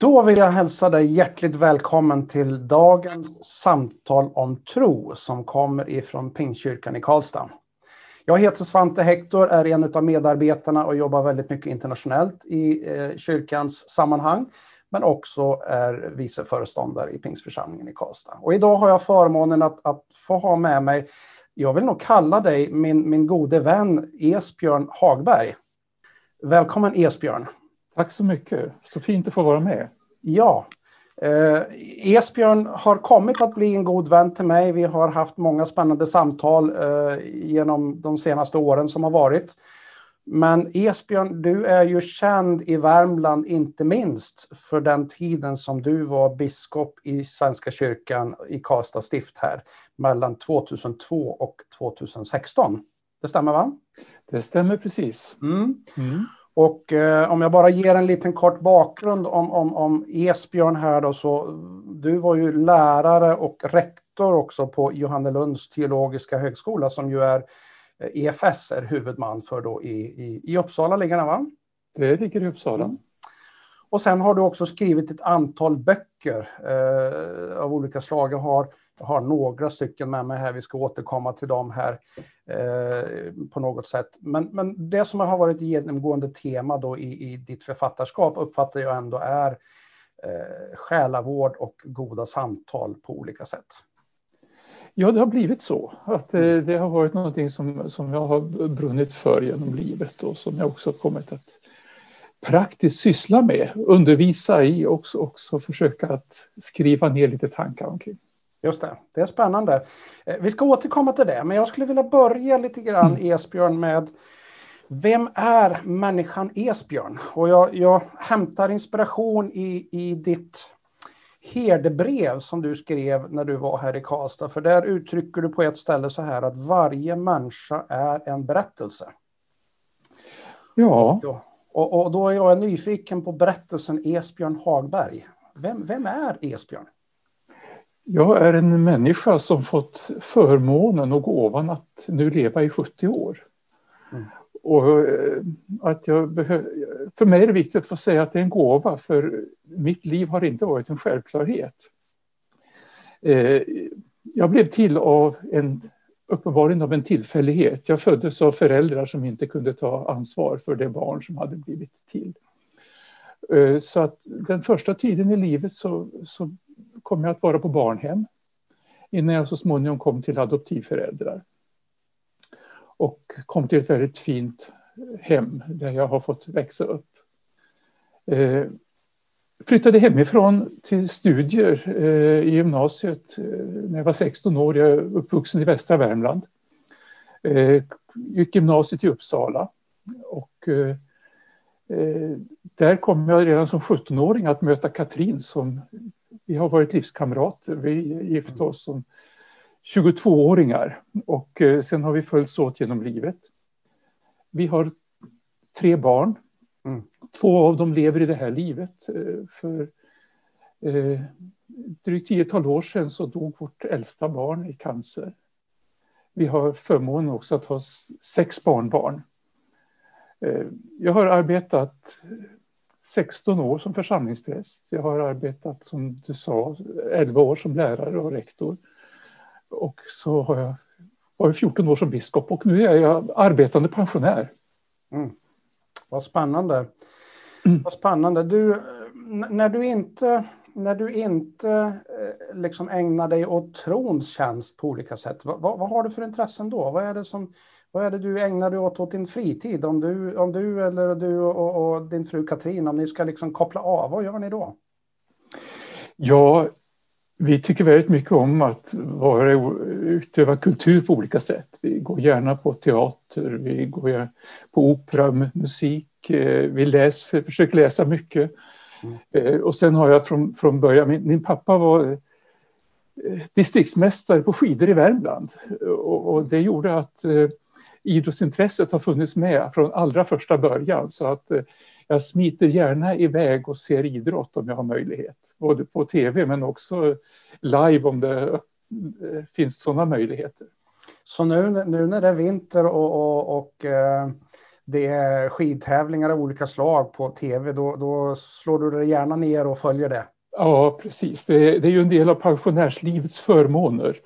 Då vill jag hälsa dig hjärtligt välkommen till dagens samtal om tro som kommer ifrån Pingstkyrkan i Karlstad. Jag heter Svante Hector, är en av medarbetarna och jobbar väldigt mycket internationellt i eh, kyrkans sammanhang, men också är vice föreståndare i Pingstförsamlingen i Karlstad. Och idag har jag förmånen att, att få ha med mig, jag vill nog kalla dig min, min gode vän Esbjörn Hagberg. Välkommen Esbjörn! Tack så mycket. Så fint att få vara med. Ja. Eh, Esbjörn har kommit att bli en god vän till mig. Vi har haft många spännande samtal eh, genom de senaste åren som har varit. Men Esbjörn, du är ju känd i Värmland, inte minst för den tiden som du var biskop i Svenska kyrkan i Karlstad stift här, mellan 2002 och 2016. Det stämmer va? Det stämmer precis. Mm. Mm. Och eh, om jag bara ger en liten kort bakgrund om, om, om Esbjörn här då, så du var ju lärare och rektor också på Johannelunds teologiska högskola som ju är EFS är huvudman för då i, i, i Uppsala, ligger den va? Det ligger i Uppsala. Mm. Och sen har du också skrivit ett antal böcker eh, av olika slag. Jag har, jag har några stycken med mig här, vi ska återkomma till dem här eh, på något sätt. Men, men det som har varit genomgående tema då i, i ditt författarskap uppfattar jag ändå är eh, själavård och goda samtal på olika sätt. Ja, det har blivit så. Att det, mm. det har varit någonting som, som jag har brunnit för genom livet och som jag också kommit att praktiskt syssla med, undervisa i och också, också försöka att skriva ner lite tankar omkring. Just det, det är spännande. Eh, vi ska återkomma till det, men jag skulle vilja börja lite grann, mm. Esbjörn, med vem är människan Esbjörn? Och jag, jag hämtar inspiration i, i ditt herdebrev som du skrev när du var här i Karlstad. För där uttrycker du på ett ställe så här att varje människa är en berättelse. Ja. Och, och då är jag nyfiken på berättelsen Esbjörn Hagberg. Vem, vem är Esbjörn? Jag är en människa som fått förmånen och gåvan att nu leva i 70 år. Mm. Och eh, att jag för mig är det viktigt att få säga att det är en gåva, för mitt liv har inte varit en självklarhet. Eh, jag blev till av en, uppenbarligen av en tillfällighet. Jag föddes av föräldrar som inte kunde ta ansvar för det barn som hade blivit till. Eh, så att den första tiden i livet så, så kom jag att vara på barnhem innan jag så småningom kom till adoptivföräldrar och kom till ett väldigt fint hem där jag har fått växa upp. Eh, flyttade hemifrån till studier eh, i gymnasiet eh, när jag var 16 år. Jag är uppvuxen i västra Värmland. Eh, gick gymnasiet i Uppsala och eh, eh där kom jag redan som 17-åring att möta Katrin som vi har varit livskamrater. Vi gifte oss som 22-åringar och eh, sen har vi följts åt genom livet. Vi har tre barn. Mm. Två av dem lever i det här livet. Eh, för eh, drygt tiotal år sedan så dog vårt äldsta barn i cancer. Vi har förmånen också att ha sex barnbarn. Jag har arbetat 16 år som församlingspräst. Jag har arbetat, som du sa, 11 år som lärare och rektor. Och så har jag varit 14 år som biskop och nu är jag arbetande pensionär. Mm. Vad spännande. Mm. Vad spännande. Du, när du inte, när du inte eh, liksom ägnar dig åt trons tjänst på olika sätt, vad, vad, har du för intressen då? Vad är det, som, vad är det du ägnar dig åt åt din fritid? Om du, om du eller du och, och din fru Katrin, om ni ska liksom koppla av, vad gör ni då? Ja, vi tycker väldigt mycket om att vara, utöva kultur på olika sätt. Vi går gärna på teater, vi går på opera, musik, eh, vi läser, försöker läsa mycket. Mm. Eh, och sen har jag från, från början, min, min pappa var eh, distriktsmästare på skidor i Värmland och, och det gjorde att idrottsintresset har funnits med från allra första början så att eh, jag smiter gärna iväg och ser idrott om jag har möjlighet både på tv men också live om det eh, finns sådana möjligheter. Så nu, nu när det är vinter och, och, och eh, det är skidtävlingar av olika slag på tv, då, då slår du dig gärna ner och följer det. Ja, precis. Det är, det är ju en del av pensionärslivets förmåner.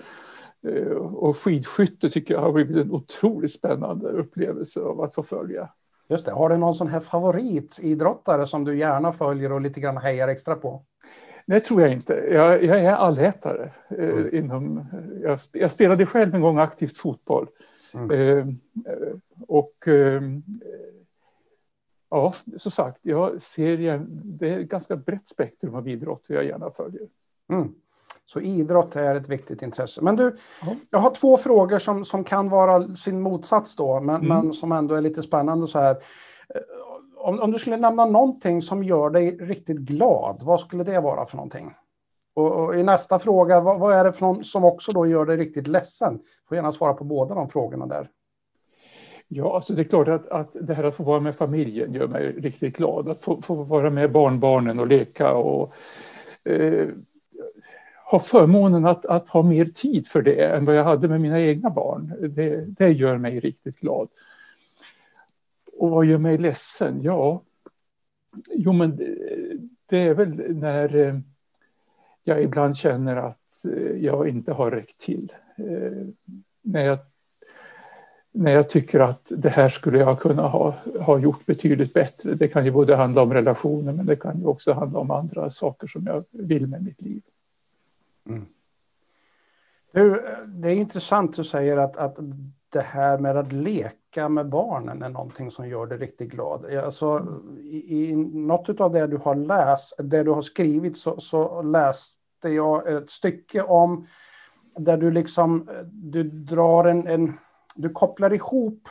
Eh, och skidskytte tycker jag har blivit en otroligt spännande upplevelse av att få följa. Just det. Har du någon sån här favoritidrottare som du gärna följer och lite grann hejar extra på? Det tror jag inte. Jag, jag är allätare. Eh, mm. inom, jag, jag, spelade själv en gång aktivt fotboll. Mm. Eh, och eh, ja, som sagt, jag ser det är ett ganska brett spektrum av idrott jag gärna följer. Mm. Så idrott är ett viktigt intresse. Men du, ja. jag har två frågor som, som kan vara sin motsats då, men, mm. men som ändå är lite spännande så här. Eh, om, om, du skulle nämna någonting som gör dig riktigt glad, vad skulle det vara för någonting? Och, och i nästa fråga, vad, vad är det för någon som också då gör dig riktigt ledsen? Får gärna svara på båda de frågorna där. Ja, alltså det är klart att, att det här att få vara med familjen gör mig riktigt glad. Att få, få vara med barnbarnen och leka och eh, ha förmånen att, att ha mer tid för det än vad jag hade med mina egna barn. Det, det gör mig riktigt glad. Och vad gör mig ledsen? Ja, jo men det, det är väl när eh, jag ibland känner att eh, jag inte har räckt till. Eh, när jag, när jag tycker att det här skulle jag kunna ha, ha gjort betydligt bättre. Det kan ju både handla om relationer men det kan ju också handla om andra saker som jag vill med mitt liv. Mm. Du, det är intressant du säger att, att det här med att leka med barnen är någonting som gör dig riktigt glad. Alltså, i, i något av det du har läst, det du har skrivit så, så läste jag ett stycke om där du liksom du drar en, en du kopplar ihop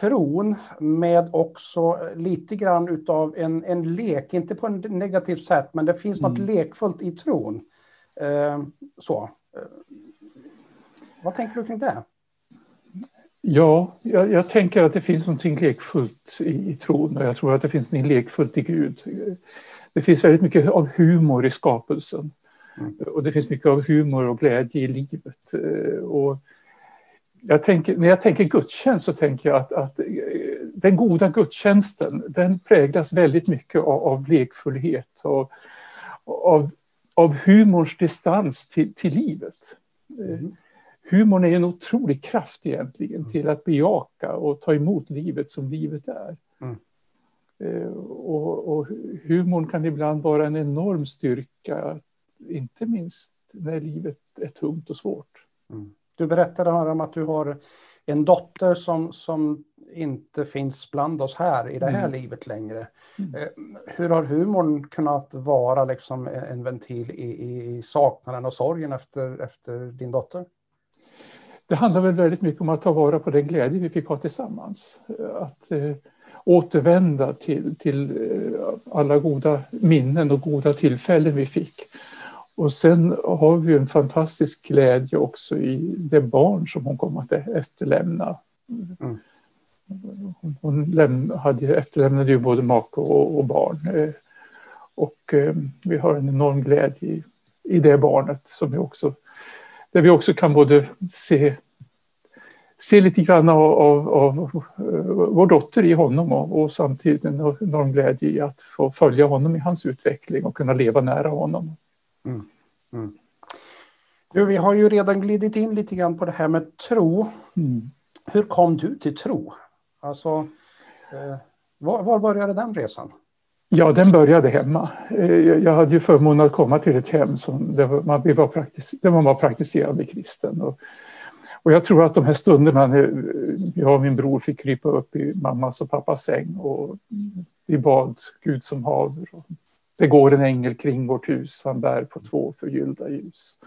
tron med också lite grann utav en, en lek, inte på ett negativt sätt, men det finns något mm. lekfullt i tron. Eh, så. Eh, vad tänker du kring det? Ja, jag, jag, tänker att det finns något lekfullt i, i tron och jag tror att det finns något lekfullt i Gud. Det finns väldigt mycket av humor i skapelsen. Mm. Och det finns mycket av humor och glädje i livet. Eh, och jag tänker, när jag tänker gudstjänst så tänker jag att, att den goda gudstjänsten den präglas väldigt mycket av, av lekfullhet och av av humorns distans till, till livet. Mm. Humorn är en otrolig kraft egentligen mm. till att bejaka och ta emot livet som livet är. Mm. Eh, och, och humorn kan ibland vara en enorm styrka, inte minst när livet är tungt och svårt. Mm. Du berättade här om att du har en dotter som, som inte finns bland oss här i det här mm. livet längre. Mm. Eh, hur har humorn kunnat vara liksom en ventil i, i saknaden och sorgen efter, efter din dotter? Det handlar väl väldigt mycket om att ta vara på den glädje vi fick ha tillsammans. Att eh, återvända till, till eh, alla goda minnen och goda tillfällen vi fick. Och sen har vi en fantastisk glädje också i det barn som hon kommer att efterlämna. Mm. Hon hade, efterlämnade ju både make och, och barn. Eh, och eh, vi har en enorm glädje i, i det barnet som vi också, där vi också kan både se, se lite grann av, av, av vår dotter i honom och, och, samtidigt en enorm glädje i att få följa honom i hans utveckling och kunna leva nära honom. Mm. Mm. Du, vi har ju redan glidit in lite grann på det här med tro. Mm. Hur kom du till tro? Alltså, eh, var, var började den resan? Ja, den började hemma. Eh, jag hade ju förmånen att komma till ett hem som där man, vi var, praktis, där man var praktiserande kristen. Och, och jag tror att de här stunderna när eh, jag och min bror fick krypa upp i mammas och pappas säng och vi bad Gud som haver. Det går en ängel kring vårt hus, han bär på två förgyllda ljus.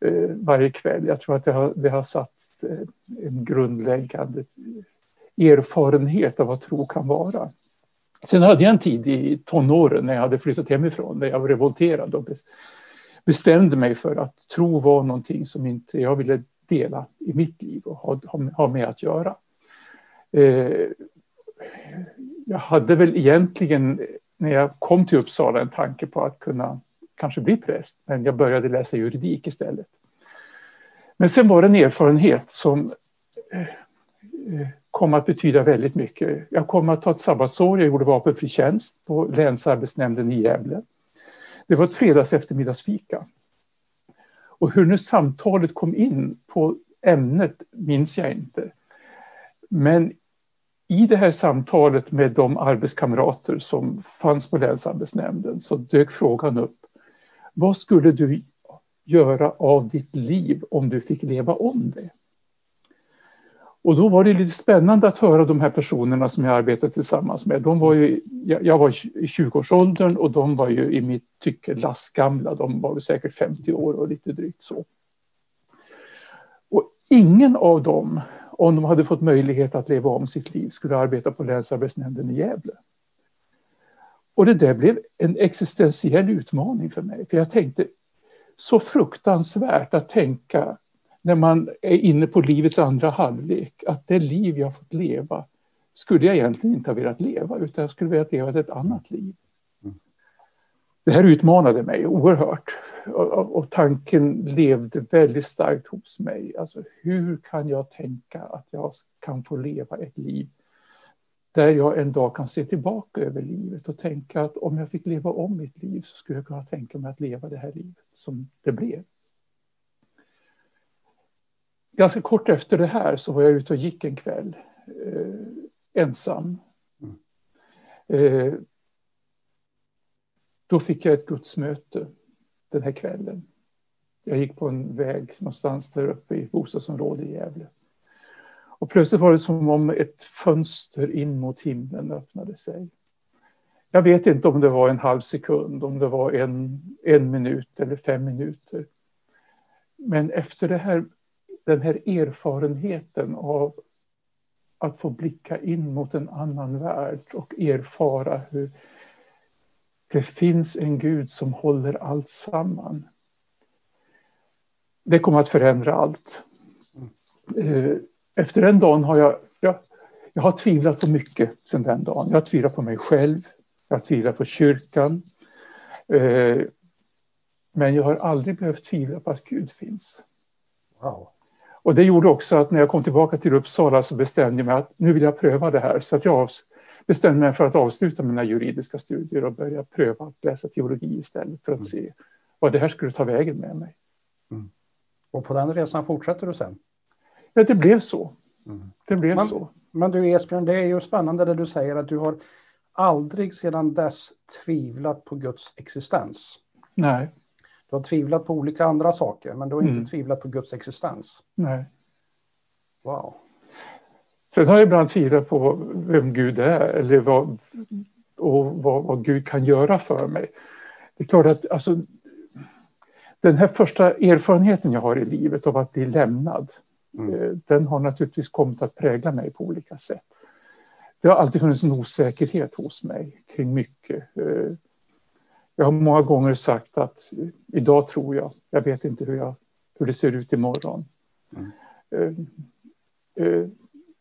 Eh, varje kväll. Jag tror att det har, det har satt en grundläggande erfarenhet av vad tro kan vara. Sen hade jag en tid i tonåren när jag hade flyttat hemifrån där jag var revolterad och bestämde mig för att tro var någonting som inte jag ville dela i mitt liv och ha, ha med att göra. Eh, jag hade väl egentligen när jag kom till Uppsala en tanke på att kunna kanske bli präst, men jag började läsa juridik istället. Men sen var det en erfarenhet som eh, eh, kom att betyda väldigt mycket. Jag kom att ta ett sabbatsår, jag gjorde vapenfri tjänst på Länsarbetsnämnden i Gävle. Det var ett fredags eftermiddagsfika. Och hur nu samtalet kom in på ämnet minns jag inte. Men i det här samtalet med de arbetskamrater som fanns på Länsarbetsnämnden så dök frågan upp. Vad skulle du göra av ditt liv om du fick leva om det? Och då var det lite spännande att höra de här personerna som jag arbetade tillsammans med. De var ju, jag var i 20-årsåldern och de var ju i mitt tycke lastgamla. De var säkert 50 år och lite drygt så. Och ingen av dem, om de hade fått möjlighet att leva om sitt liv, skulle arbeta på Länsarbetsnämnden i Gävle. Och det där blev en existentiell utmaning för mig. För jag tänkte, så fruktansvärt att tänka när man är inne på livets andra halvlek, att det liv jag fått leva skulle jag egentligen inte ha velat leva, utan jag skulle velat leva ett annat liv. Mm. Det här utmanade mig oerhört och, och tanken levde väldigt starkt hos mig. Alltså, hur kan jag tänka att jag kan få leva ett liv där jag en dag kan se tillbaka över livet och tänka att om jag fick leva om mitt liv så skulle jag kunna tänka mig att leva det här livet som det blev ganska kort efter det här så var jag ute och gick en kväll eh, ensam. Mm. Eh, då fick jag ett gudsmöte den här kvällen. Jag gick på en väg någonstans där uppe i bostadsområdet i Gävle. Och plötsligt var det som om ett fönster in mot himlen öppnade sig. Jag vet inte om det var en halv sekund, om det var en, en minut eller fem minuter. Men efter det här den här erfarenheten av att få blicka in mot en annan värld och erfara hur det finns en Gud som håller allt samman. Det kommer att förändra allt. Eh, efter den dagen har jag, jag, jag har tvivlat på mycket sedan den dagen. Jag har tvivlat på mig själv, jag har tvivlat på kyrkan. Eh, men jag har aldrig behövt tvivla på att Gud finns. Wow. Och det gjorde också att när jag kom tillbaka till Uppsala så bestämde jag mig att nu vill jag pröva det här. Så att jag bestämde mig för att avsluta mina juridiska studier och börja pröva att läsa teologi istället för att mm. se vad det här skulle ta vägen med mig. Mm. Och på den resan fortsätter du sen? Ja, det blev så. Mm. Det blev men, så. Men du Esbjörn, det är ju spännande det du säger att du har aldrig sedan dess tvivlat på Guds existens. Nej. Du har tvivlat på olika andra saker, men du har inte mm. tvivlat på Guds existens. Nej. Wow. Sen har jag ibland tvivlat på vem Gud är eller vad, och vad, vad, Gud kan göra för mig. Det är klart att alltså, den här första erfarenheten jag har i livet av att bli lämnad, mm. Eh, den har naturligtvis kommit att prägla mig på olika sätt. Det har alltid funnits en osäkerhet hos mig kring mycket. Eh, jag har många gånger sagt att idag tror jag, jag vet inte hur, jag, hur det ser ut imorgon. Mm. Uh, uh,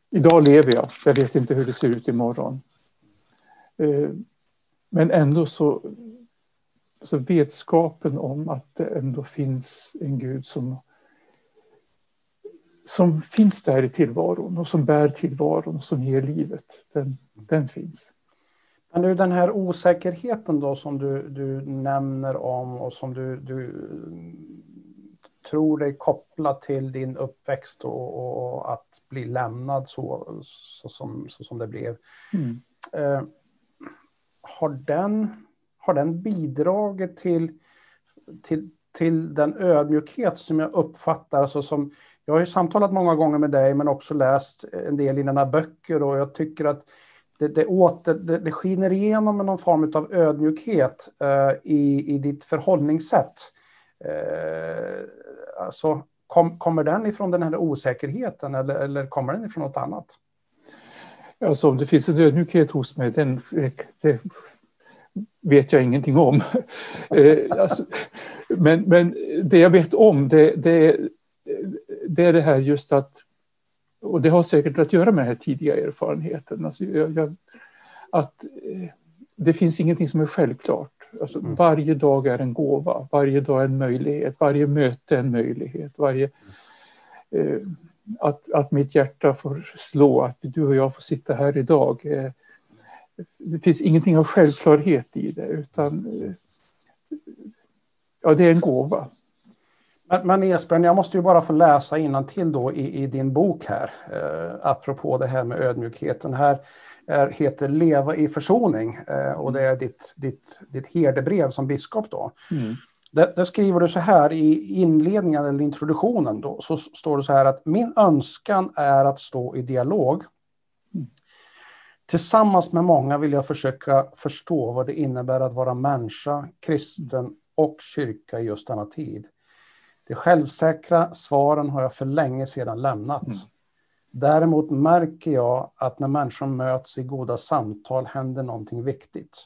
idag lever jag, jag vet inte hur det ser ut imorgon. Uh, men ändå så, så vetskapen om att det ändå finns en Gud som, som finns där i tillvaron och som bär tillvaron och som ger livet, den, den finns. Men du, den här osäkerheten då som du, du nämner om och som du, du tror dig koppla till din uppväxt och, och att bli lämnad så, så, som, så som det blev. Mm. Eh, har, den, har den bidragit till, till, till den ödmjukhet som jag uppfattar, alltså som, jag har ju samtalat många gånger med dig men också läst en del i dina böcker och jag tycker att det, det, åter, det, det skiner igenom med någon form av ödmjukhet eh, i, i ditt förhållningssätt. Eh, alltså, kom, kommer den ifrån den här osäkerheten eller, eller kommer den ifrån något annat? Alltså om det finns en ödmjukhet hos mig, den, det vet jag ingenting om. eh, alltså, men, men det jag vet om, det, det, det är det här just att och det har säkert att göra med den här tidiga erfarenheten. Alltså jag, jag, att eh, det finns ingenting som är självklart. Alltså mm. Varje dag är en gåva, varje dag är en möjlighet, varje möte är en möjlighet. Varje, eh, att, att mitt hjärta får slå, att du och jag får sitta här idag. Eh, det finns ingenting av självklarhet i det, utan ja, det är en gåva. Men, men Esbjörn, jag måste ju bara få läsa till då i, i din bok här, eh, apropå det här med ödmjukheten. Här är, heter Leva i försoning eh, och det är ditt, ditt, ditt herdebrev som biskop då. Mm. Där, där, skriver du så här i inledningen eller introduktionen då, så står det så här att min önskan är att stå i dialog. Mm. Tillsammans med många vill jag försöka förstå vad det innebär att vara människa, kristen och kyrka i just denna tid. De självsäkra svaren har jag för länge sedan lämnat. Mm. Däremot märker jag att när människor möts i goda samtal händer någonting viktigt.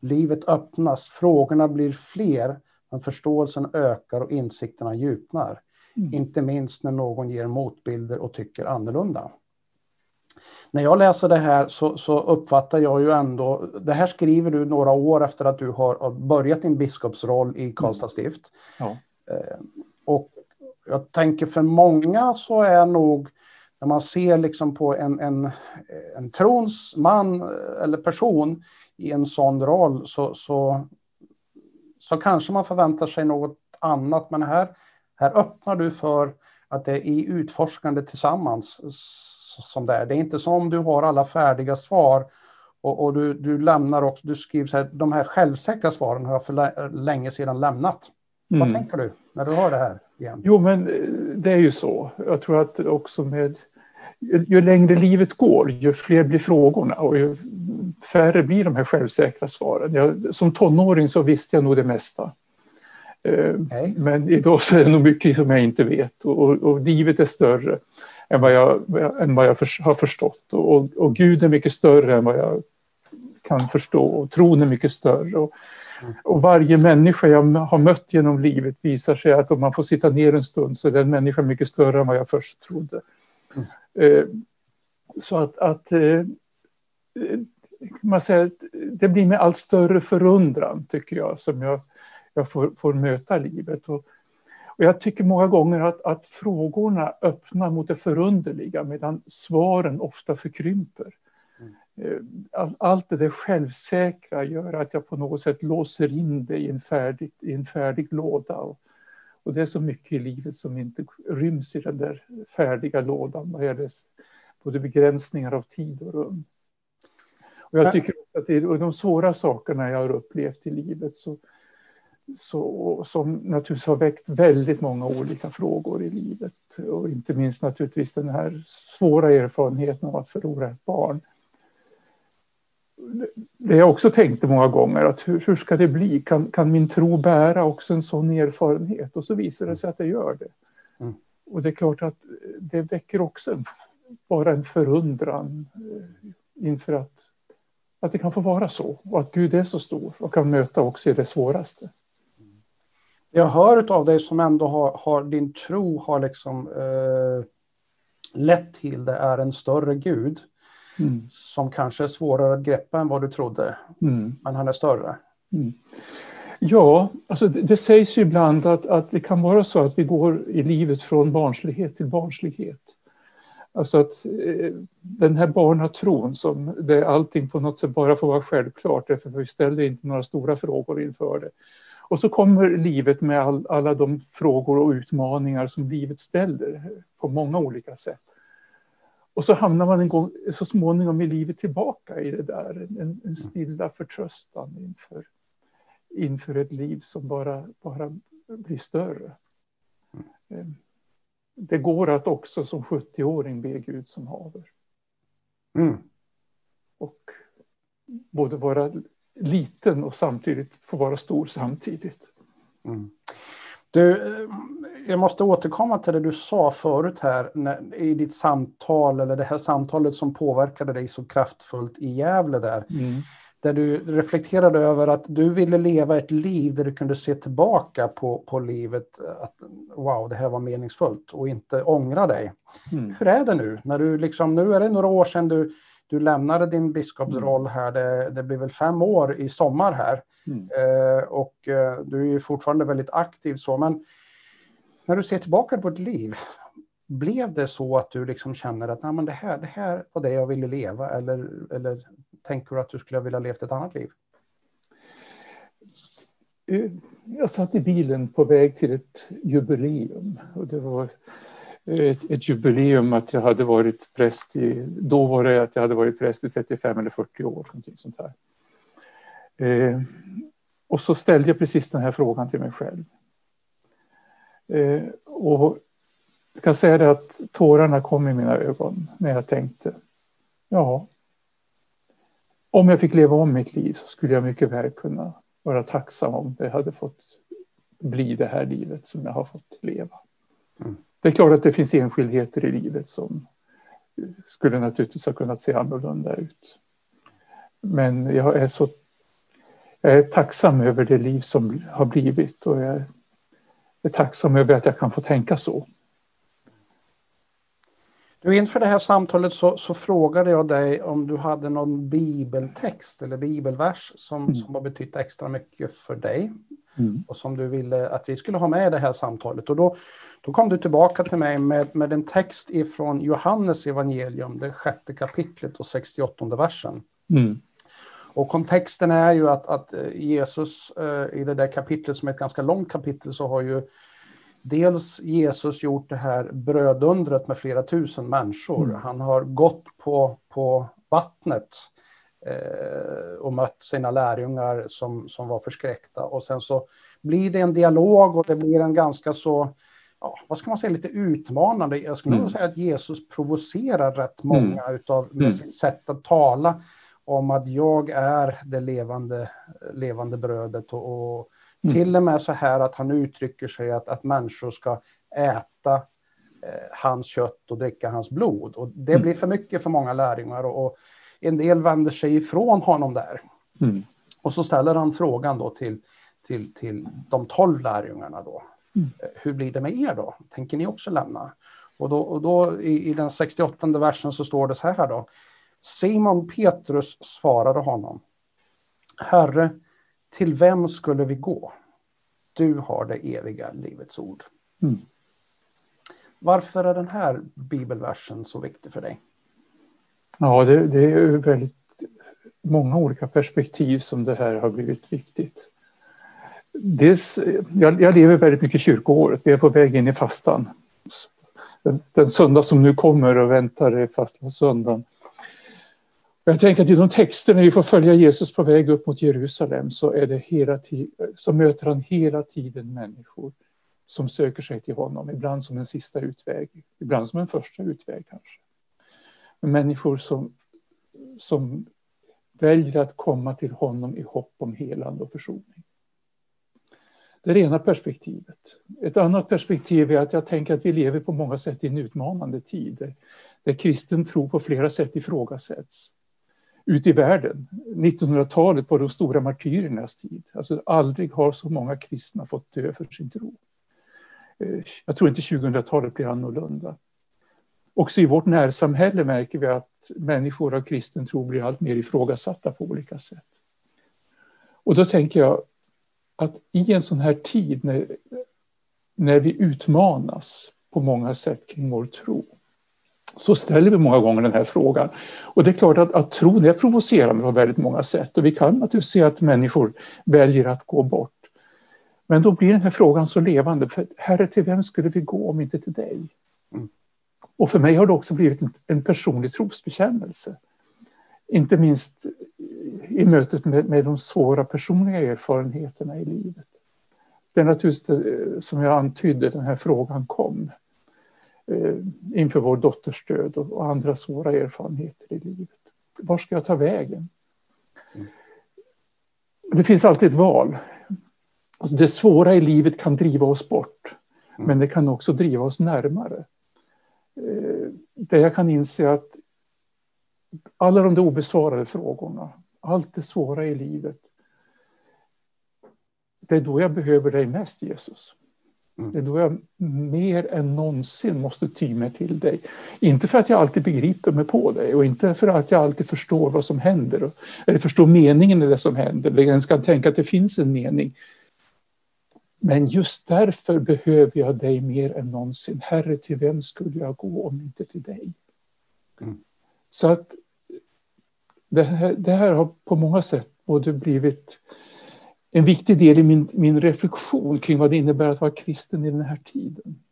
Livet öppnas, frågorna blir fler, men förståelsen ökar och insikterna djupnar. Mm. Inte minst när någon ger motbilder och tycker annorlunda. När jag läser det här så, så, uppfattar jag ju ändå, det här skriver du några år efter att du har börjat din biskopsroll i Karlstad stift. Ja. Eh, och jag tänker för många så är nog, när man ser liksom på en, en, en trons man eller person i en sån roll så, så, så kanske man förväntar sig något annat. Men här, här öppnar du för att det är i utforskande tillsammans som det är. Det är inte som du har alla färdiga svar och, och du, du lämnar också, du skriver så här, de här självsäkra svaren har jag för länge sedan lämnat. Mm. Vad tänker du när du hör det här? Igen? Jo, men eh, det är ju så. Jag tror att också med ju, ju längre livet går, ju fler blir frågorna och ju färre blir de här självsäkra svaren. Jag, som tonåring så visste jag nog det mesta. Eh, men idag så är det nog mycket som jag inte vet och, och, och livet är större än vad jag, än vad jag för, har förstått. Och, och Gud är mycket större än vad jag kan förstå och tron är mycket större. Och, och varje människa jag har mött genom livet visar sig att om man får sitta ner en stund så är den människan mycket större än vad jag först trodde. Mm. Så att, att eh, man säger, det blir med allt större förundran tycker jag som jag, jag får, får möta livet. Och, och jag tycker många gånger att, att frågorna öppnar mot det förunderliga medan svaren ofta förkrymper. Eh, allt det där självsäkra gör att jag på något sätt låser in det i en färdig, i en färdig låda. Och, och det är så mycket i livet som inte ryms i den där färdiga lådan vad gäller både begränsningar av tid och rum. Och jag tycker att det är de svåra sakerna jag har upplevt i livet så, så, som naturligtvis har väckt väldigt många olika frågor i livet. Och inte minst naturligtvis den här svåra erfarenheten av att förlora ett barn det jag också tänkte många gånger, att hur, hur ska det bli? Kan, kan min tro bära också en sån erfarenhet? Och så visar det sig att det gör det. Mm. Och det är klart att det väcker också en, bara en förundran eh, inför att, att det kan få vara så. Och att Gud är så stor och kan möta också i det svåraste. Jag hör av dig som ändå har, har din tro har liksom eh, lett till det är en större Gud mm. som kanske är svårare att greppa än vad du trodde. Mm. Men han är större. Mm. Ja, alltså det, det, sägs ju ibland att, att det kan vara så att vi går i livet från barnslighet till barnslighet. Alltså att eh, den här barnatron som där allting på något sätt bara får vara självklart därför vi ställer inte några stora frågor inför det. Och så kommer livet med all, alla de frågor och utmaningar som livet ställer på många olika sätt. Och så hamnar man en gång, så småningom i livet tillbaka i det där, en, en stilla förtröstan inför, inför ett liv som bara, bara blir större. Mm. Det går att också som 70-åring be Gud som haver. Mm. Och både vara liten och samtidigt få vara stor samtidigt. Mm. Du, eh, jag måste återkomma till det du sa förut här när, i ditt samtal, eller det här samtalet som påverkade dig så kraftfullt i Gävle där. Mm. Där du reflekterade över att du ville leva ett liv där du kunde se tillbaka på, på livet, att wow, det här var meningsfullt och inte ångra dig. Mm. Hur är det nu? När du liksom, nu är det några år sedan du, du lämnade din biskopsroll mm. här, det, det blir väl fem år i sommar här. Mm. Eh, och eh, du är ju fortfarande väldigt aktiv så, men när du ser tillbaka på ditt liv, blev det så att du liksom känner att Nej, men det, här, det här var det jag ville leva eller, eller tänker du att du skulle vilja levt ett annat liv? Eh, jag satt i bilen på väg till ett jubileum. Och det var ett, ett, jubileum att jag hade varit präst i, då var det att jag hade varit präst i 35 eller 40 år. Sånt här. Eh, och så ställde jag precis den här frågan till mig själv. Eh, och jag kan säga det att tårarna kom i mina ögon när jag tänkte, ja, om jag fick leva om mitt liv så skulle jag mycket väl kunna vara tacksam om det hade fått bli det här livet som jag har fått leva. Mm. Det är klart att det finns enskildheter i livet som skulle naturligtvis ha kunnat se annorlunda ut. Men jag är så jag är tacksam över det liv som har blivit och jag är tacksam över att jag kan få tänka så. Du, inför det här samtalet så, så, frågade jag dig om du hade någon bibeltext eller bibelvers som, mm. som har betytt extra mycket för dig mm. och som du ville att vi skulle ha med i det här samtalet. Och då, då kom du tillbaka till mig med, med en text ifrån Johannes evangelium, det sjätte kapitlet och 68 versen. Mm. Och kontexten är ju att, att Jesus eh, i det där kapitlet som är ett ganska långt kapitel så har ju dels Jesus gjort det här brödundret med flera tusen människor. Mm. Han har gått på, på vattnet eh, och mött sina lärjungar som, som var förskräckta. Och sen så blir det en dialog och det blir en ganska så, ja, vad ska man säga, lite utmanande. Jag skulle mm. säga att Jesus provocerar rätt många mm. utav, med mm. sitt sätt att tala om att jag är det levande, levande brödet och, och Mm. Till och med så här att han uttrycker sig att, att människor ska äta eh, hans kött och dricka hans blod. Och det mm. blir för mycket för många lärjungar och, och en del vänder sig ifrån honom där. Mm. Och så ställer han frågan då till, till, till de tolv lärjungarna då. Mm. Eh, hur blir det med er då? Tänker ni också lämna? Och då, och då i, i den 68 versen så står det så här då. Simon Petrus svarade honom. Herre, till vem skulle vi gå? Du har det eviga livets ord. Mm. Varför är den här bibelversen så viktig för dig? Ja, det, det är väldigt många olika perspektiv som det här har blivit viktigt. Dels, jag, jag lever väldigt mycket kyrkoåret, vi är på väg in i fastan. Den, den söndag som nu kommer och väntar är fasta söndagen. Jag tänker att i de texter när vi får följa Jesus på väg upp mot Jerusalem så, är det hela så möter han hela tiden människor som söker sig till honom, ibland som en sista utväg, ibland som en första utväg kanske. Men människor som, som väljer att komma till honom i hopp om helande och försoning. Det är det ena perspektivet. Ett annat perspektiv är att jag tänker att vi lever på många sätt i en utmanande tid där, där kristen tro på flera sätt ifrågasätts ute i världen. 1900-talet var de stora martyrernas tid. Alltså aldrig har så många kristna fått dö för sin tro. Eh, jag tror inte 2000-talet blir annorlunda. Också i vårt närsamhälle märker vi att människor av kristen tro blir allt mer ifrågasatta på olika sätt. Och då tänker jag att i en sån här tid när, när vi utmanas på många sätt kring vår tro så ställer vi många gånger den här frågan. Och det är klart att, att tron är provocerande på väldigt många sätt och vi kan naturligtvis se att människor väljer att gå bort. Men då blir den här frågan så levande, för Herre, till vem skulle vi gå om inte till dig? Mm. Och för mig har det också blivit en, personlig trosbekännelse. Inte minst i mötet med, med de svåra personliga erfarenheterna i livet. Det är naturligtvis, eh, som jag antydde, den här frågan kom. Eh, inför vår dotters död och andra svåra erfarenheter i livet. Var ska jag ta vägen? Mm. Det finns alltid ett val. Alltså det svåra i livet kan driva oss bort, mm. men det kan också driva oss närmare. Eh, där jag kan inse att alla de obesvarade frågorna, allt det svåra i livet, det är då jag behöver dig mest, Jesus. Mm. Det är då jag mer än någonsin måste ty mig till dig. Inte för att jag alltid begriper mig på dig och inte för att jag alltid förstår vad som händer eller förstår meningen i det som händer eller ens kan tänka att det finns en mening. Men just därför behöver jag dig mer än någonsin. Herre, till vem skulle jag gå om inte till dig? Mm. Så att det här, det här, har på många sätt både blivit en viktig del i min, min reflektion kring vad det innebär att vara kristen i den här tiden.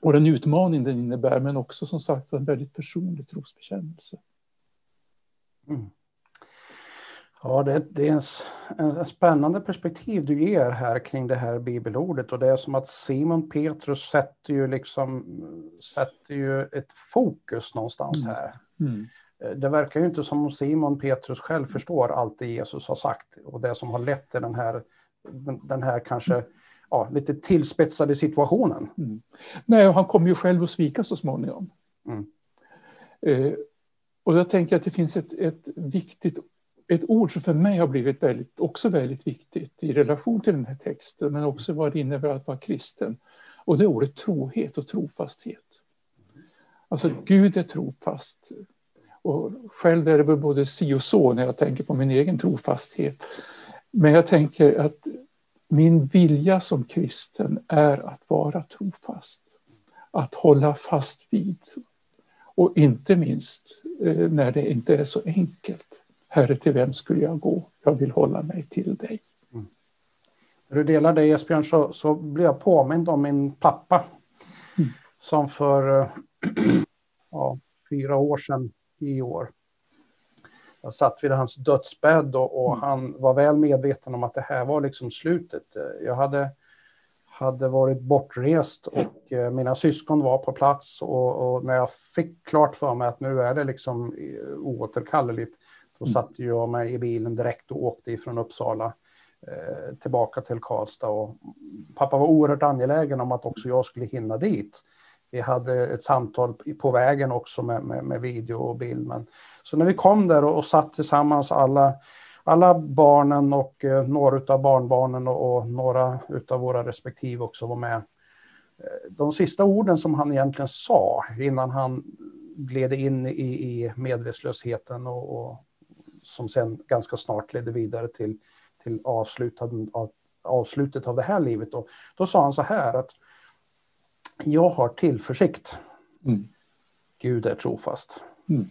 Och den utmaning den innebär, men också som sagt en väldigt personlig trosbekännelse. Mm. Ja, det, det är en, en, spännande perspektiv du ger här kring det här bibelordet och det är som att Simon Petrus sätter ju liksom sätter ju ett fokus någonstans mm. här. Mm. Eh, det verkar ju inte som om Simon Petrus själv förstår allt det Jesus har sagt och det som har lett till den här, den, den här kanske ja, lite tillspetsade situationen. Mm. Nej, och han kommer ju själv att svika så småningom. Mm. Eh, och jag tänker att det finns ett, ett viktigt ett ord som för mig har blivit väldigt, också väldigt viktigt i relation till den här texten, men också vad det innebär att vara kristen. Och det är ordet trohet och trofasthet. Alltså Gud är trofast. Och själv är det väl både si och så när jag tänker på min egen trofasthet. Men jag tänker att min vilja som kristen är att vara trofast. Att hålla fast vid. Och inte minst eh, när det inte är så enkelt. Herre, till vem skulle jag gå? Jag vill hålla mig till dig. Mm. När du delar det Esbjörn så, så blir jag påmind om min pappa. Mm. Som för ja, fyra år sedan i år. Jag satt vid hans dödsbädd och, och mm. han var väl medveten om att det här var liksom slutet. Jag hade, hade varit bortrest och eh, mina syskon var på plats och, och, när jag fick klart för mig att nu är det liksom oåterkalleligt då satte jag mig i bilen direkt och åkte ifrån Uppsala eh, tillbaka till Karlstad. Och pappa var oerhört angelägen om att också jag skulle hinna dit. Vi hade ett samtal på vägen också med, med, med video och bild. Men, så när vi kom där och, och satt tillsammans alla, alla barnen och eh, några av barnbarnen och, och några av våra respektive också var med. Eh, de sista orden som han egentligen sa innan han gled in i, i medvetslösheten och, och, som sen ganska snart ledde vidare till, till avslutet, av, avslutet av det här livet. Och då sa han så här att jag har tillförsikt. Mm. Gud är trofast. Mm.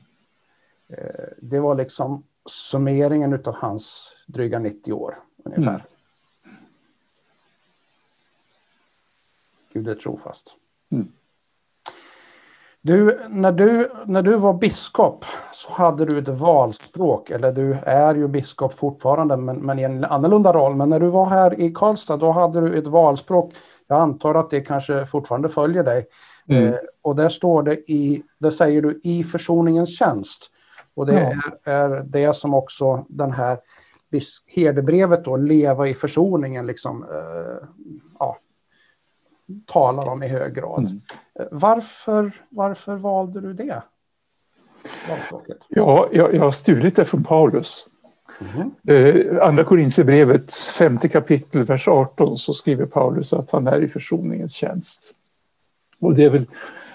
Eh, det var liksom summeringen av hans dryga 90 år ungefär. Mm. Gud är trofast. Mm. Du, när, du, när du var biskop så hade du ett valspråk, eller du är ju biskop fortfarande men, men i en annorlunda roll. Men när du var här i Karlstad då hade du ett valspråk. Jag antar att det kanske fortfarande följer dig. Mm. Eh, och där står det i, där säger du i försoningens tjänst. Och det ja. är, är det som också den här herdebrevet då, leva i försoningen, liksom, eh, ja, talar om i hög grad. Mm. Varför, varför valde du det? Ja, jag, jag har stulit det från Paulus. Mm. Eh, andra Korintierbrevets femte kapitel, vers 18, så skriver Paulus att han är i försoningens tjänst. Och det är väl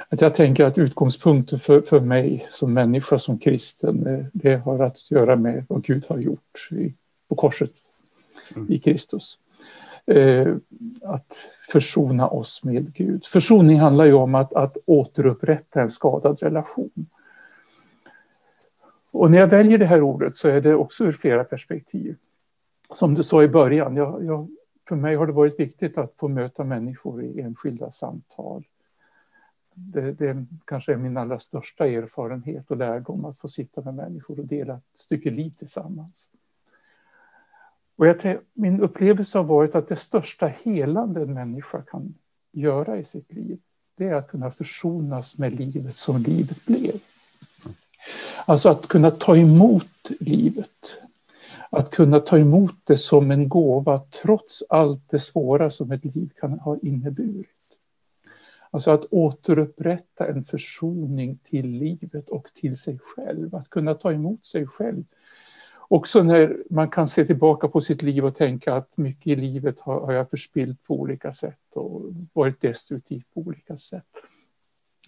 att jag tänker att utgångspunkten för, för mig som människa, som kristen, eh, det har att göra med vad Gud har gjort i, på korset mm. i Kristus. Eh, att försona oss med Gud. Försoning handlar ju om att, att återupprätta en skadad relation. Och när jag väljer det här ordet så är det också ur flera perspektiv. Som du sa i början, jag, jag, för mig har det varit viktigt att få möta människor i enskilda samtal. Det, det kanske är min allra största erfarenhet och lärdom att få sitta med människor och dela ett stycke liv tillsammans. Och jag, min upplevelse har varit att det största helande en människa kan göra i sitt liv, det är att kunna försonas med livet som livet blev. Alltså att kunna ta emot livet. Att kunna ta emot det som en gåva trots allt det svåra som ett liv kan ha inneburit. Alltså att återupprätta en försoning till livet och till sig själv. Att kunna ta emot sig själv också när man kan se tillbaka på sitt liv och tänka att mycket i livet har, jag förspilt på olika sätt och varit destruktiv på olika sätt.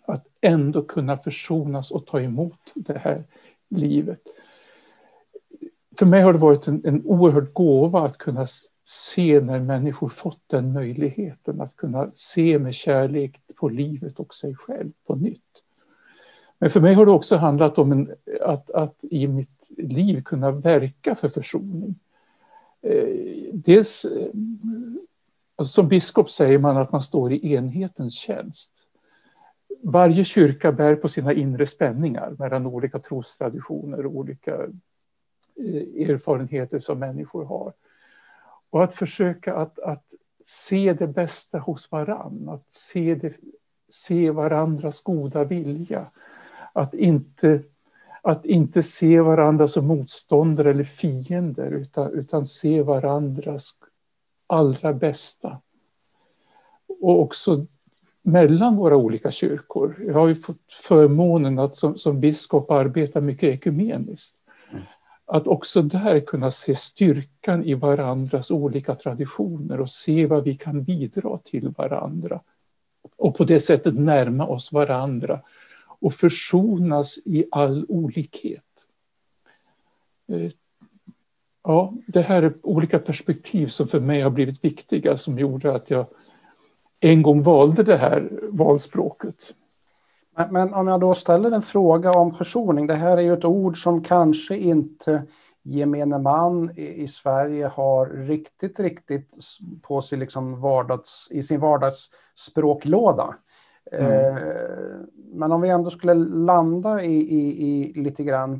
Att ändå kunna försonas och ta emot det här livet. För mig har det varit en, en oerhörd gåva att kunna se när människor fått den möjligheten att kunna se med kärlek på livet och sig själv på nytt. Men för mig har det också handlat om en, att, att i mitt liv kunna verka för försoning. Eh, dels, eh, alltså som biskop säger man att man står i enhetens tjänst. Varje kyrka bär på sina inre spänningar mellan olika trostraditioner och olika eh, erfarenheter som människor har. Och att försöka att, att se det bästa hos varann, att se, det, se varandras goda vilja. Att inte, att inte se varandra som motståndare eller fiender utan, utan se varandras allra bästa. Och också mellan våra olika kyrkor. Jag har ju fått förmånen att som, som biskop arbeta mycket ekumeniskt. Att också där kunna se styrkan i varandras olika traditioner och se vad vi kan bidra till varandra. Och på det sättet närma oss varandra och försonas i all olikhet. Eh, ja, det här är olika perspektiv som för mig har blivit viktiga som gjorde att jag en gång valde det här valspråket. Men, men, om jag då ställer en fråga om försoning. Det här är ju ett ord som kanske inte gemene man i, i Sverige har riktigt, riktigt på sig liksom vardags, i sin vardagsspråklåda. Mm. Eh, men om vi ändå skulle landa i, i, i lite grann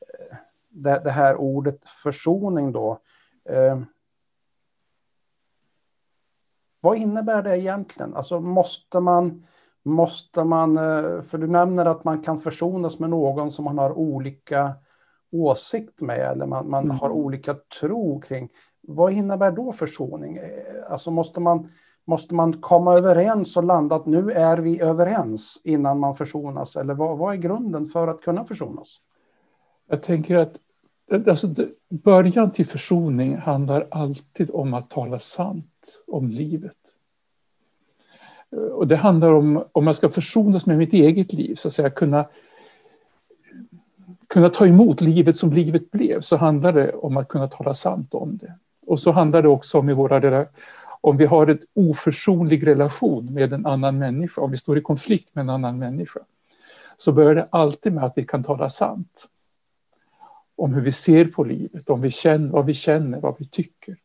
eh, det, det, här ordet försoning då. Eh, vad innebär det egentligen? Alltså måste man Måste man, eh, för du nämner att man kan försonas med någon som man har olika åsikt med eller man, man mm. har olika tro kring. Vad innebär då försoning? Alltså måste man, måste man komma överens och landa att nu är vi överens innan man försonas? Eller vad, vad är grunden för att kunna försonas? Jag tänker att alltså, början till försoning handlar alltid om att tala sant om livet. Och det handlar om, om man ska försonas med mitt eget liv, så att säga kunna, kunna ta emot livet som livet blev, så handlar det om att kunna tala sant om det. Och så handlar det också om i våra om vi har en oförsonlig relation med en annan människa, om vi står i konflikt med en annan människa, så börjar det alltid med att vi kan tala sant. Om hur vi ser på livet, om vi känner, vad vi känner, vad vi tycker.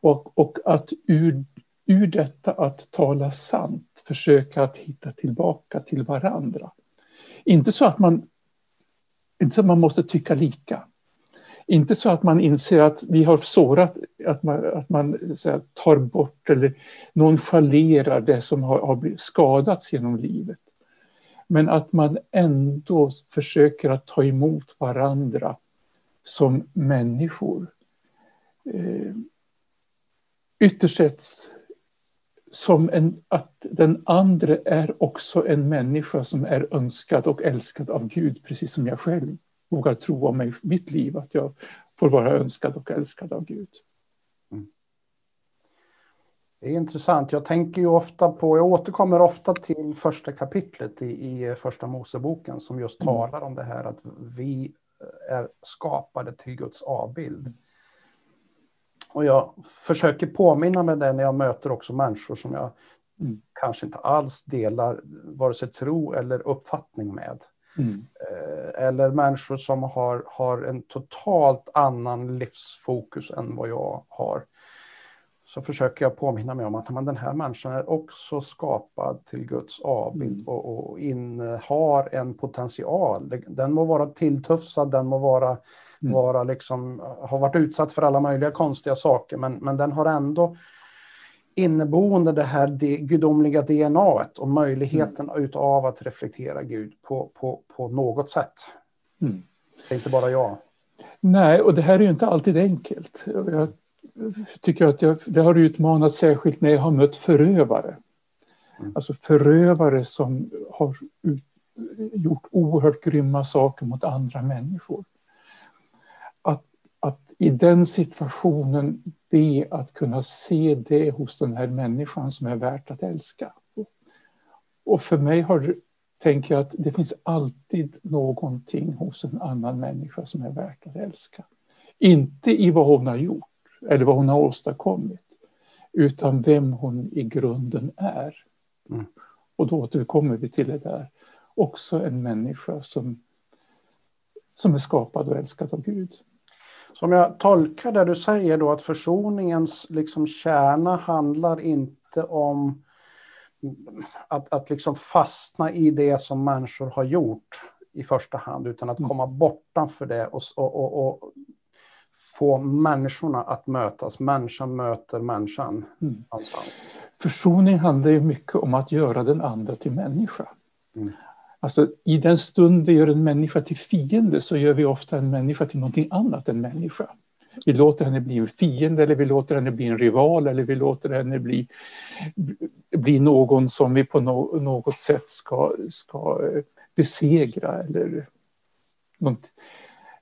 Och, och att ur ur detta att tala sant försöka att hitta tillbaka till varandra. Inte så att man, inte så att man måste tycka lika. Inte så att man inser att vi har sårat, att man, att man här, tar bort eller nonchalerar det som har, har skadats genom livet. Men att man ändå försöker att ta emot varandra som människor. Eh, ytterst sett som en, att den andra är också en människa som är önskad och älskad av Gud, precis som jag själv vågar tro om mig, mitt liv, att jag får vara önskad och älskad av Gud. Mm. Det är intressant. Jag tänker ju ofta på, jag återkommer ofta till första kapitlet i, i första Moseboken som just mm. talar om det här att vi är skapade till Guds avbild. Och jag försöker påminna mig det när jag möter också människor som jag mm. kanske inte alls delar vare sig tro eller uppfattning med. Mm. Eh, eller människor som har, har en totalt annan livsfokus än vad jag har så försöker jag påminna mig om att men den här människan är också skapad till Guds avbild mm. och, och har en potential. Den må vara tilltufsad, den må vara, mm. vara liksom, ha varit utsatt för alla möjliga konstiga saker, men, men den har ändå inneboende det här det gudomliga DNA och möjligheten mm. utav att reflektera Gud på, på, på något sätt. Mm. Det är inte bara jag. Nej, och det här är ju inte alltid enkelt. Jag tycker att jag, det har utmanat särskilt när jag har mött förövare. Mm. Alltså förövare som har ut, gjort oerhört grymma saker mot andra människor. I den situationen be att kunna se det hos den här människan som är värt att älska. Och för mig har, tänker jag att det finns alltid någonting hos en annan människa som är värt att älska. Inte i vad hon har gjort eller vad hon har åstadkommit. Utan vem hon i grunden är. Mm. Och då återkommer vi till det där. Också en människa som, som är skapad och älskad av Gud. Som jag tolkar det du säger då att försoningens liksom kärna handlar inte om att, att liksom fastna i det som människor har gjort i första hand, utan att mm. komma bortanför det och, och, och, och få människorna att mötas. Människan möter människan. Mm. Försoning handlar ju mycket om att göra den andra till människa. Mm. Alltså, I den stund vi gör en människa till fiende så gör vi ofta en människa till någonting annat än människa. Vi låter henne bli en fiende eller vi låter henne bli en rival eller vi låter henne bli, bli någon som vi på no, något sätt ska, ska eh, besegra eller något.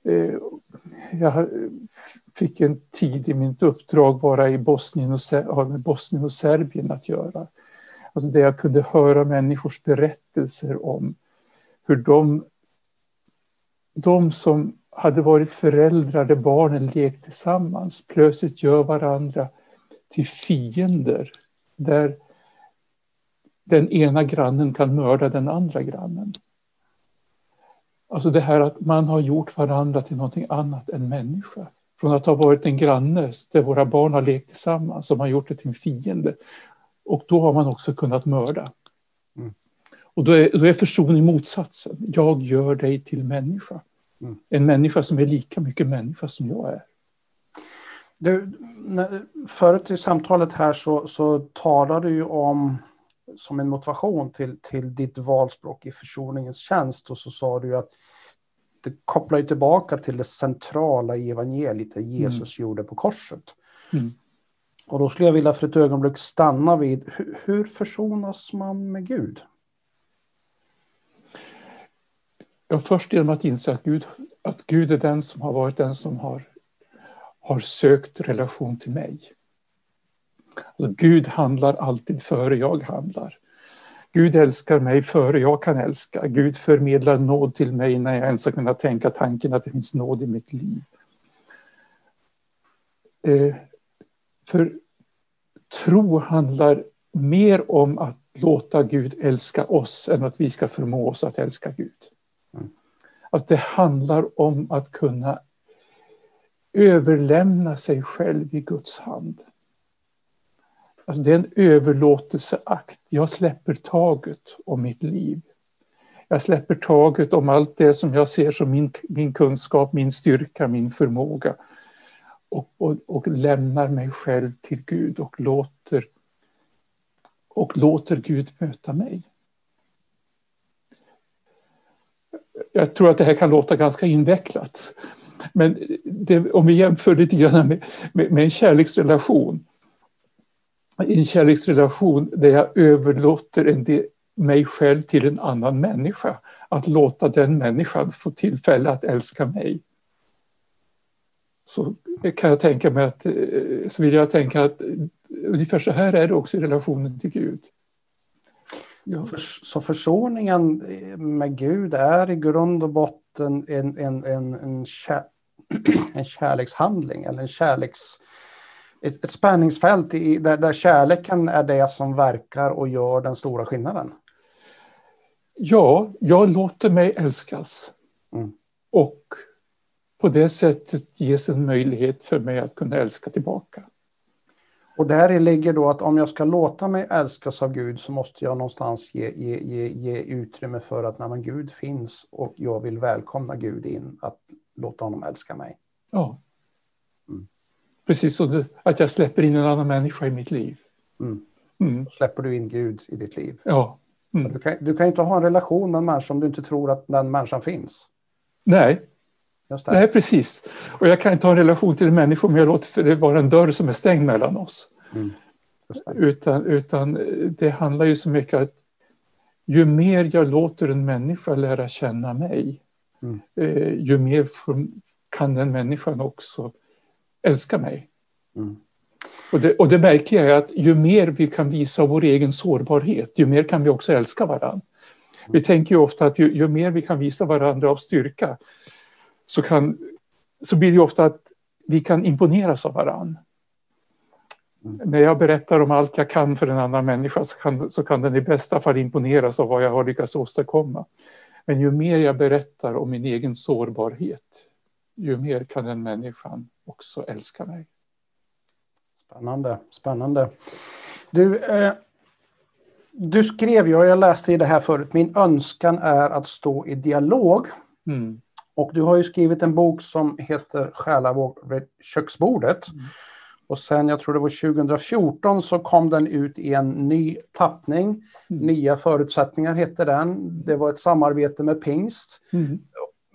Eh, jag fick en tid i mitt uppdrag bara i Bosnien och, med Bosnien och Serbien att göra. Alltså där jag kunde höra människors berättelser om hur de, de som hade varit föräldrar där barnen lekte tillsammans plötsligt gör varandra till fiender. Där den ena grannen kan mörda den andra grannen. Alltså det här att man har gjort varandra till någonting annat än människa. Från att ha varit en granne där våra barn har lekt tillsammans, som har gjort det till en fiende. Och då har man också kunnat mörda. Mm. Och då är, då är försoning motsatsen. Jag gör dig till människa. Mm. En människa som är lika mycket människa som jag är. Du, förut i samtalet här så, så talade du ju om som en motivation till, till ditt valspråk i försoningens tjänst och så sa du att det kopplar ju tillbaka till det centrala i evangeliet, det Jesus mm. gjorde på korset. Mm. Och då skulle jag vilja för ett ögonblick stanna vid, hur, hur försonas man med Gud? Ja, först genom att inse att Gud, att Gud är den som har varit den som har, har sökt relation till mig. Alltså, Gud handlar alltid före jag handlar. Gud älskar mig före jag kan älska. Gud förmedlar nåd till mig när jag ens har kunnat tänka tanken att det finns nåd i mitt liv. Eh, för tro handlar mer om att låta Gud älska oss än att vi ska förmå oss att älska Gud. Att det handlar om att kunna överlämna sig själv i Guds hand. Alltså det är en överlåtelseakt. Jag släpper taget om mitt liv. Jag släpper taget om allt det som jag ser som min, min kunskap, min styrka, min förmåga. Och, och, och lämnar mig själv till Gud och låter, och låter Gud möta mig. Jag tror att det här kan låta ganska invecklat. Men det, om vi jämför lite grann med, med, med en kärleksrelation en kärleksrelation där jag överlåter en del, mig själv till en annan människa. Att låta den människan få tillfälle att älska mig. Så kan jag tänka mig att, eh, så vill jag tänka att eh, ungefär så här är det också i relationen till Gud. Så försoningen med Gud är i grund och botten en, en, en, en, kär, en kärlekshandling eller en kärleks ett, ett spänningsfält i, där, där kärleken är det som verkar och gör den stora skillnaden. Ja, jag låter mig älskas. Mm. Och på det sättet ges en möjlighet för mig att kunna älska tillbaka. Och där ligger då att om jag ska låta mig älskas av Gud så måste jag någonstans ge, ge, ge, ge utrymme för att när Gud finns och jag vill välkomna Gud in, att låta honom älska mig. Ja. Precis som att jag släpper in en annan människa i mitt liv. Mm. Mm. Släpper du in Gud i ditt liv? Ja. Mm. Du, kan, du kan inte ha en relation med en människa om du inte tror att den människan finns. Nej. Nej, precis. Och jag kan inte ha en relation till en människa om jag låter det vara en dörr som är stängd mellan oss. Mm. Utan, utan det handlar ju så mycket att ju mer jag låter en människa lära känna mig, mm. eh, ju mer kan den människan också älska mig. Mm. Och, det, och det märkliga är att ju mer vi kan visa vår egen sårbarhet, ju mer kan vi också älska varandra. Vi mm. tänker ju ofta att ju, ju, mer vi kan visa varandra av styrka så, kan, så blir det ofta att vi kan imponeras av varann. Mm. När jag berättar om allt jag kan för en annan människa så kan, så kan den i bästa fall imponeras av vad jag har lyckats åstadkomma. Men ju mer jag berättar om min egen sårbarhet, ju mer kan den människan också älska mig. Spännande, spännande. Du, eh, du skrev ju, och jag läste i det här förut, min önskan är att stå i dialog. Mm. Och du har ju skrivit en bok som heter Själavåg vid köksbordet. Mm. Och sen, jag tror det var 2014, så kom den ut i en ny tappning. Mm. Nya förutsättningar hette den. Det var ett samarbete med Pingst. Mm.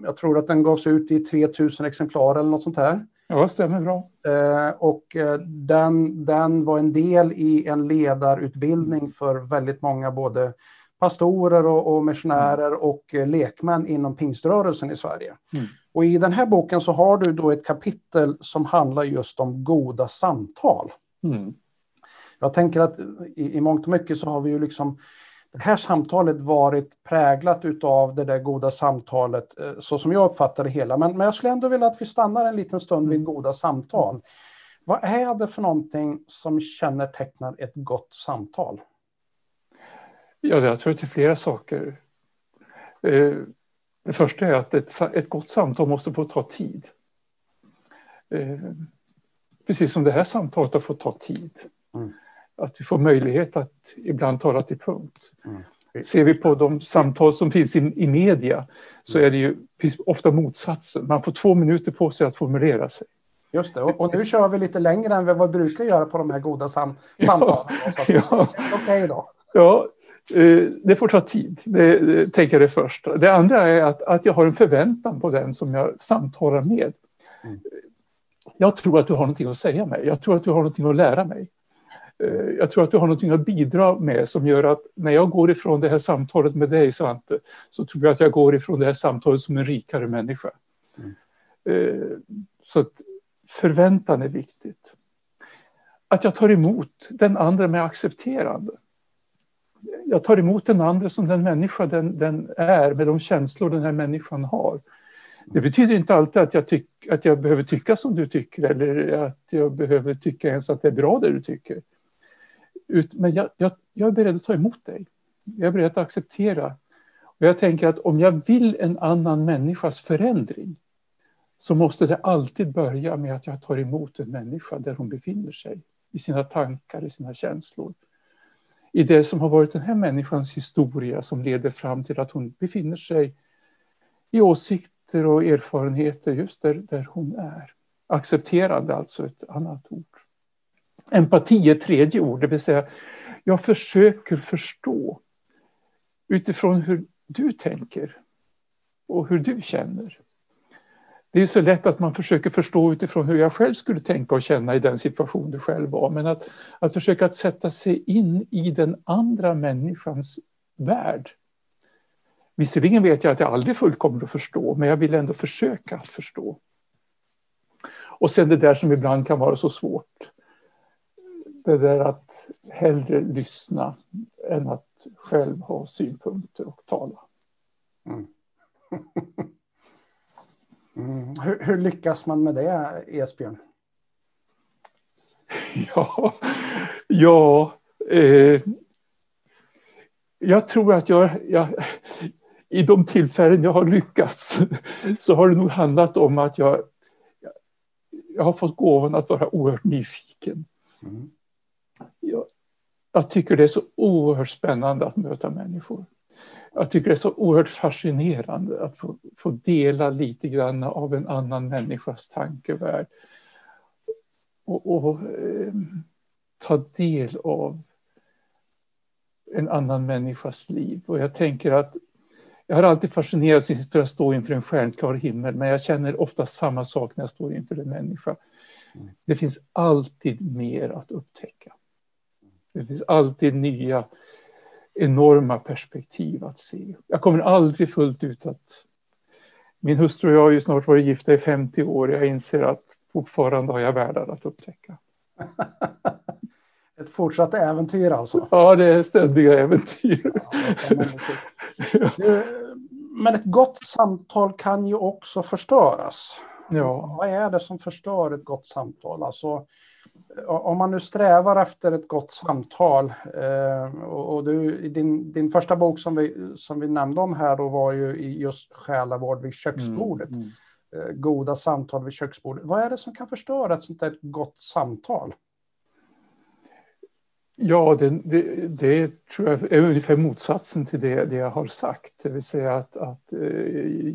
Jag tror att den gavs ut i 3000 exemplar eller något sånt här. Ja, det stämmer bra. Eh, och eh, den, den var en del i en ledarutbildning för väldigt många både pastorer och, och missionärer och eh, lekmän inom pingströrelsen i Sverige. Mm. Och i den här boken så har du då ett kapitel som handlar just om goda samtal. Mm. Jag tänker att i, i mångt och mycket så har vi ju liksom det här samtalet varit präglat av det där goda samtalet, eh, så som jag uppfattar det hela. Men, men jag skulle ändå vilja att vi stannar en liten stund vid mm. goda samtal. Vad är det för någonting som kännetecknar ett gott samtal? Ja, jag tror att det är flera saker. Eh, det första är att ett, ett gott samtal måste få ta tid. Eh, precis som det här samtalet har fått ta tid. Mm. Att vi får möjlighet att ibland tala till punkt. Mm. Ser vi på de samtal som finns i, i media så mm. är det ju ofta motsatsen. Man får två minuter på sig att formulera sig. Just det, och, och nu kör vi lite längre än vad vi brukar göra på de här goda sam samtalen. Ja. Okej okay då. Ja, det får ta tid, det, det tänker jag det första. Det andra är att, att jag har en förväntan på den som jag samtalar med. Mm. Jag tror att du har någonting att säga mig, jag tror att du har någonting att lära mig. Eh, jag tror att du har någonting att bidra med som gör att när jag går ifrån det här samtalet med dig, Svante, så tror jag att jag går ifrån det här samtalet som en rikare människa. Mm. Eh, så att förväntan är viktigt. Att jag tar emot den andra med accepterande jag tar emot den andra som den människa den, den, är, med de känslor den här människan har. Det betyder inte alltid att jag, tyck, att jag behöver tycka som du tycker eller att jag behöver tycka ens att det är bra det du tycker. Ut, men jag, jag, jag är beredd att ta emot dig. Jag är beredd att acceptera. Och jag tänker att om jag vill en annan människas förändring så måste det alltid börja med att jag tar emot en människa där hon befinner sig i sina tankar, i sina känslor i det som har varit den här människans historia som leder fram till att hon befinner sig i åsikter och erfarenheter just där, där hon är. Accepterande, alltså ett annat ord. Empati är tredje ord, det vill säga jag försöker förstå utifrån hur du tänker och hur du känner. Det är så lätt att man försöker förstå utifrån hur jag själv skulle tänka och känna i den situation du själv var. Men att, att försöka att sätta sig in i den andra människans värld. Visserligen vet jag att jag aldrig fullt kommer att förstå, men jag vill ändå försöka att förstå. Och sen det där som ibland kan vara så svårt. Det där att hellre lyssna än att själv ha synpunkter och tala. Mm. Mm. Hur, hur, lyckas man med det, Esbjörn? Ja, ja eh, jag tror att jag, jag, i de tillfällen jag har lyckats så har det nog handlat om att jag, jag har fått gåvan att vara oerhört nyfiken. Mm. Jag, jag tycker det är så oerhört spännande att möta människor jag tycker det är så oerhört fascinerande att få, få dela lite grann av en annan människas tankevärld. Och, och eh, ta del av en annan människas liv. Och jag tänker att jag har alltid fascinerats inför att stå inför en stjärnklar himmel, men jag känner ofta samma sak när jag står inför en människa. Det finns alltid mer att upptäcka. Det finns alltid nya enorma perspektiv att se. Jag kommer aldrig fullt ut att... Min hustru och jag har ju snart varit gifta i 50 år. Jag inser att fortfarande har jag världar att upptäcka. Ett fortsatt äventyr alltså? Ja, det är ständiga äventyr. men ett gott samtal kan ju också förstöras. Ja. Vad är det som förstör ett gott samtal? Alltså, om man nu strävar efter ett gott samtal, eh, och, du, din, din första bok som vi, som vi nämnde om här då var ju just själavård vid köksbordet. Mm, mm. Eh, goda samtal vid köksbordet. Vad är det som kan förstöra ett sånt där gott samtal? Ja, det, det, det, tror jag är ungefär motsatsen till det, det jag har sagt. Det vill säga att, att eh,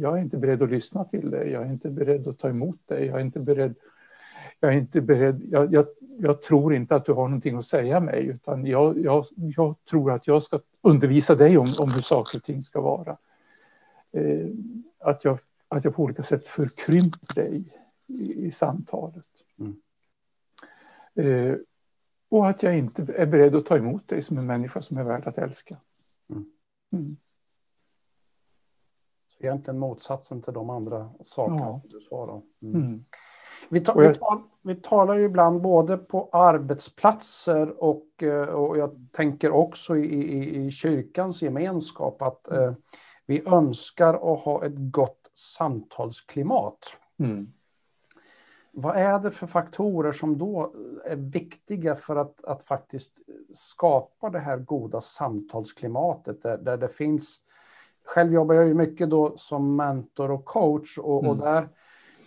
jag är inte beredd att lyssna till dig. Jag är inte beredd att ta emot dig. Jag är inte beredd. Jag är inte beredd. Jag, jag, jag tror inte att du har någonting att säga mig, utan jag, jag, jag tror att jag ska undervisa dig om, om hur saker och ting ska vara. Eh, att, jag, att jag på olika sätt förkrymper dig i, i samtalet. Mm. Eh, och att jag inte är beredd att ta emot dig som en människa som är värd att älska. Mm. Mm. Så egentligen motsatsen till de andra sakerna ja. du sa. Mm. mm. Vi, ta, vi, tal, vi, talar ju ibland både på arbetsplatser och, eh, och jag tänker också i, i, i kyrkans gemenskap att mm. eh, vi önskar att ha ett gott samtalsklimat. Mm. Vad är det för faktorer som då är viktiga för att, att faktiskt skapa det här goda samtalsklimatet där, där det finns... Själv jobbar jag ju mycket då som mentor och coach och, mm. och där,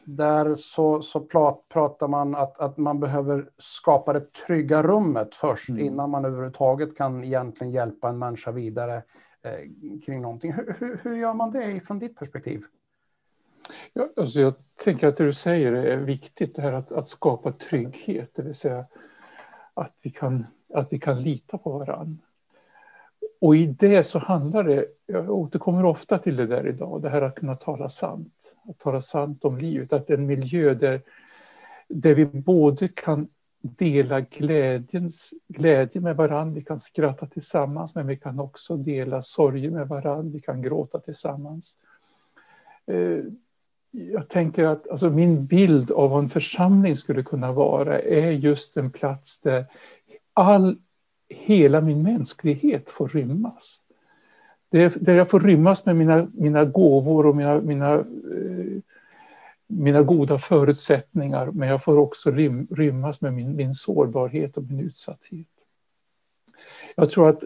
där så, så pratar man att, att man behöver skapa det trygga rummet först mm. innan man överhuvudtaget kan egentligen hjälpa en människa vidare eh, kring någonting. Hur, hur, hur gör man det från ditt perspektiv? Ja, alltså jag tänker att det du säger är viktigt, det här att, att skapa trygghet, det vill säga att vi kan, att vi kan lita på varandra. Och i det så handlar det, jag återkommer ofta till det där idag, det här att kunna tala sant. Att tala sant om livet, att en miljö där, där vi både kan dela glädjens, glädje med varandra, vi kan skratta tillsammans, men vi kan också dela sorger med varandra, vi kan gråta tillsammans. Eh, jag tänker att alltså min bild av vad en församling skulle kunna vara är just en plats där all, hela min mänsklighet får rymmas. Där jag får rymmas med mina, mina gåvor och mina, mina, eh, mina goda förutsättningar, men jag får också rymmas med min, min sårbarhet och min utsatthet. Jag tror att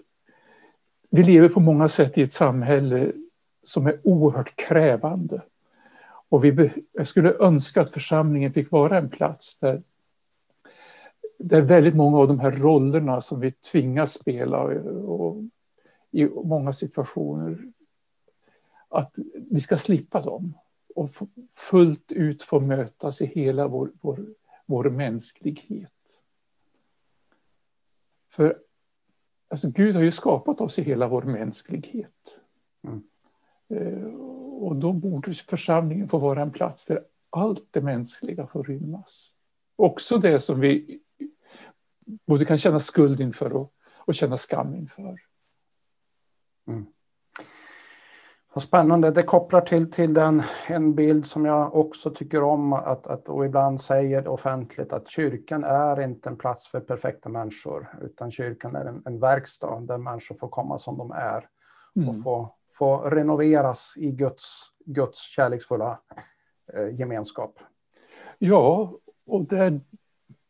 vi lever på många sätt i ett samhälle som är oerhört krävande. Och vi, jag skulle önska att församlingen fick vara en plats där, där väldigt många av de här rollerna som vi tvingas spela och, och i många situationer, att vi ska slippa dem och fullt ut få mötas i hela vår, vår, vår mänsklighet. För alltså, Gud har ju skapat oss i hela vår mänsklighet. Mm. Eh, och då borde församlingen få vara en plats där allt det mänskliga får rymmas. Också det som vi både kan känna skuld inför och, och känna skam inför. Mm. Vad spännande. Det kopplar till, till den, en bild som jag också tycker om att, att, och ibland säger offentligt att kyrkan är inte en plats för perfekta människor, utan kyrkan är en, en verkstad där människor får komma som de är och mm. få få renoveras i Guds, Guds kärleksfulla eh, gemenskap. Ja, och där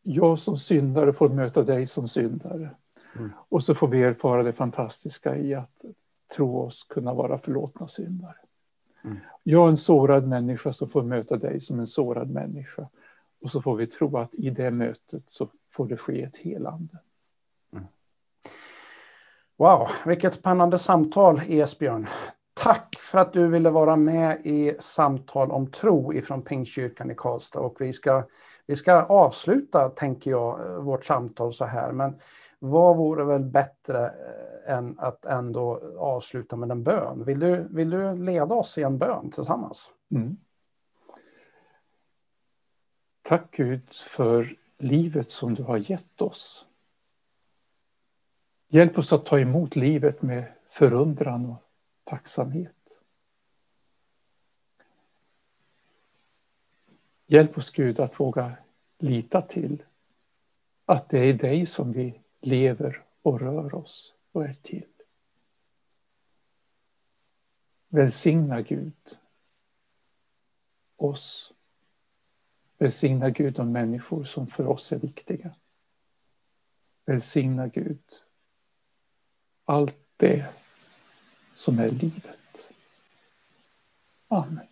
jag som syndare får möta dig som syndare. Mm. Och så får vi erfara det fantastiska i att tro oss kunna vara förlåtna syndare. Mm. Jag är en sårad människa som får möta dig som en sårad människa. Och så får vi tro att i det mötet så får det ske ett helande. Wow, vilket spännande samtal Esbjörn. Tack för att du ville vara med i Samtal om tro ifrån Pingstkyrkan i Karlstad. Och vi ska, vi ska avsluta, tänker jag, eh, vårt samtal så här. Men vad vore väl bättre eh, än att ändå avsluta med en bön? Vill du, vill du leda oss i en bön tillsammans? Mm. Tack Gud för livet som du har gett oss. Hjälp oss att ta emot livet med förundran och tacksamhet. Hjälp oss Gud att våga lita till att det är i dig som vi lever och rör oss och är till. Välsigna Gud oss Välsigna Gud de människor som för oss är viktiga. Välsigna Gud allt det som är livet. Amen.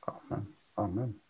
Amen. Amen.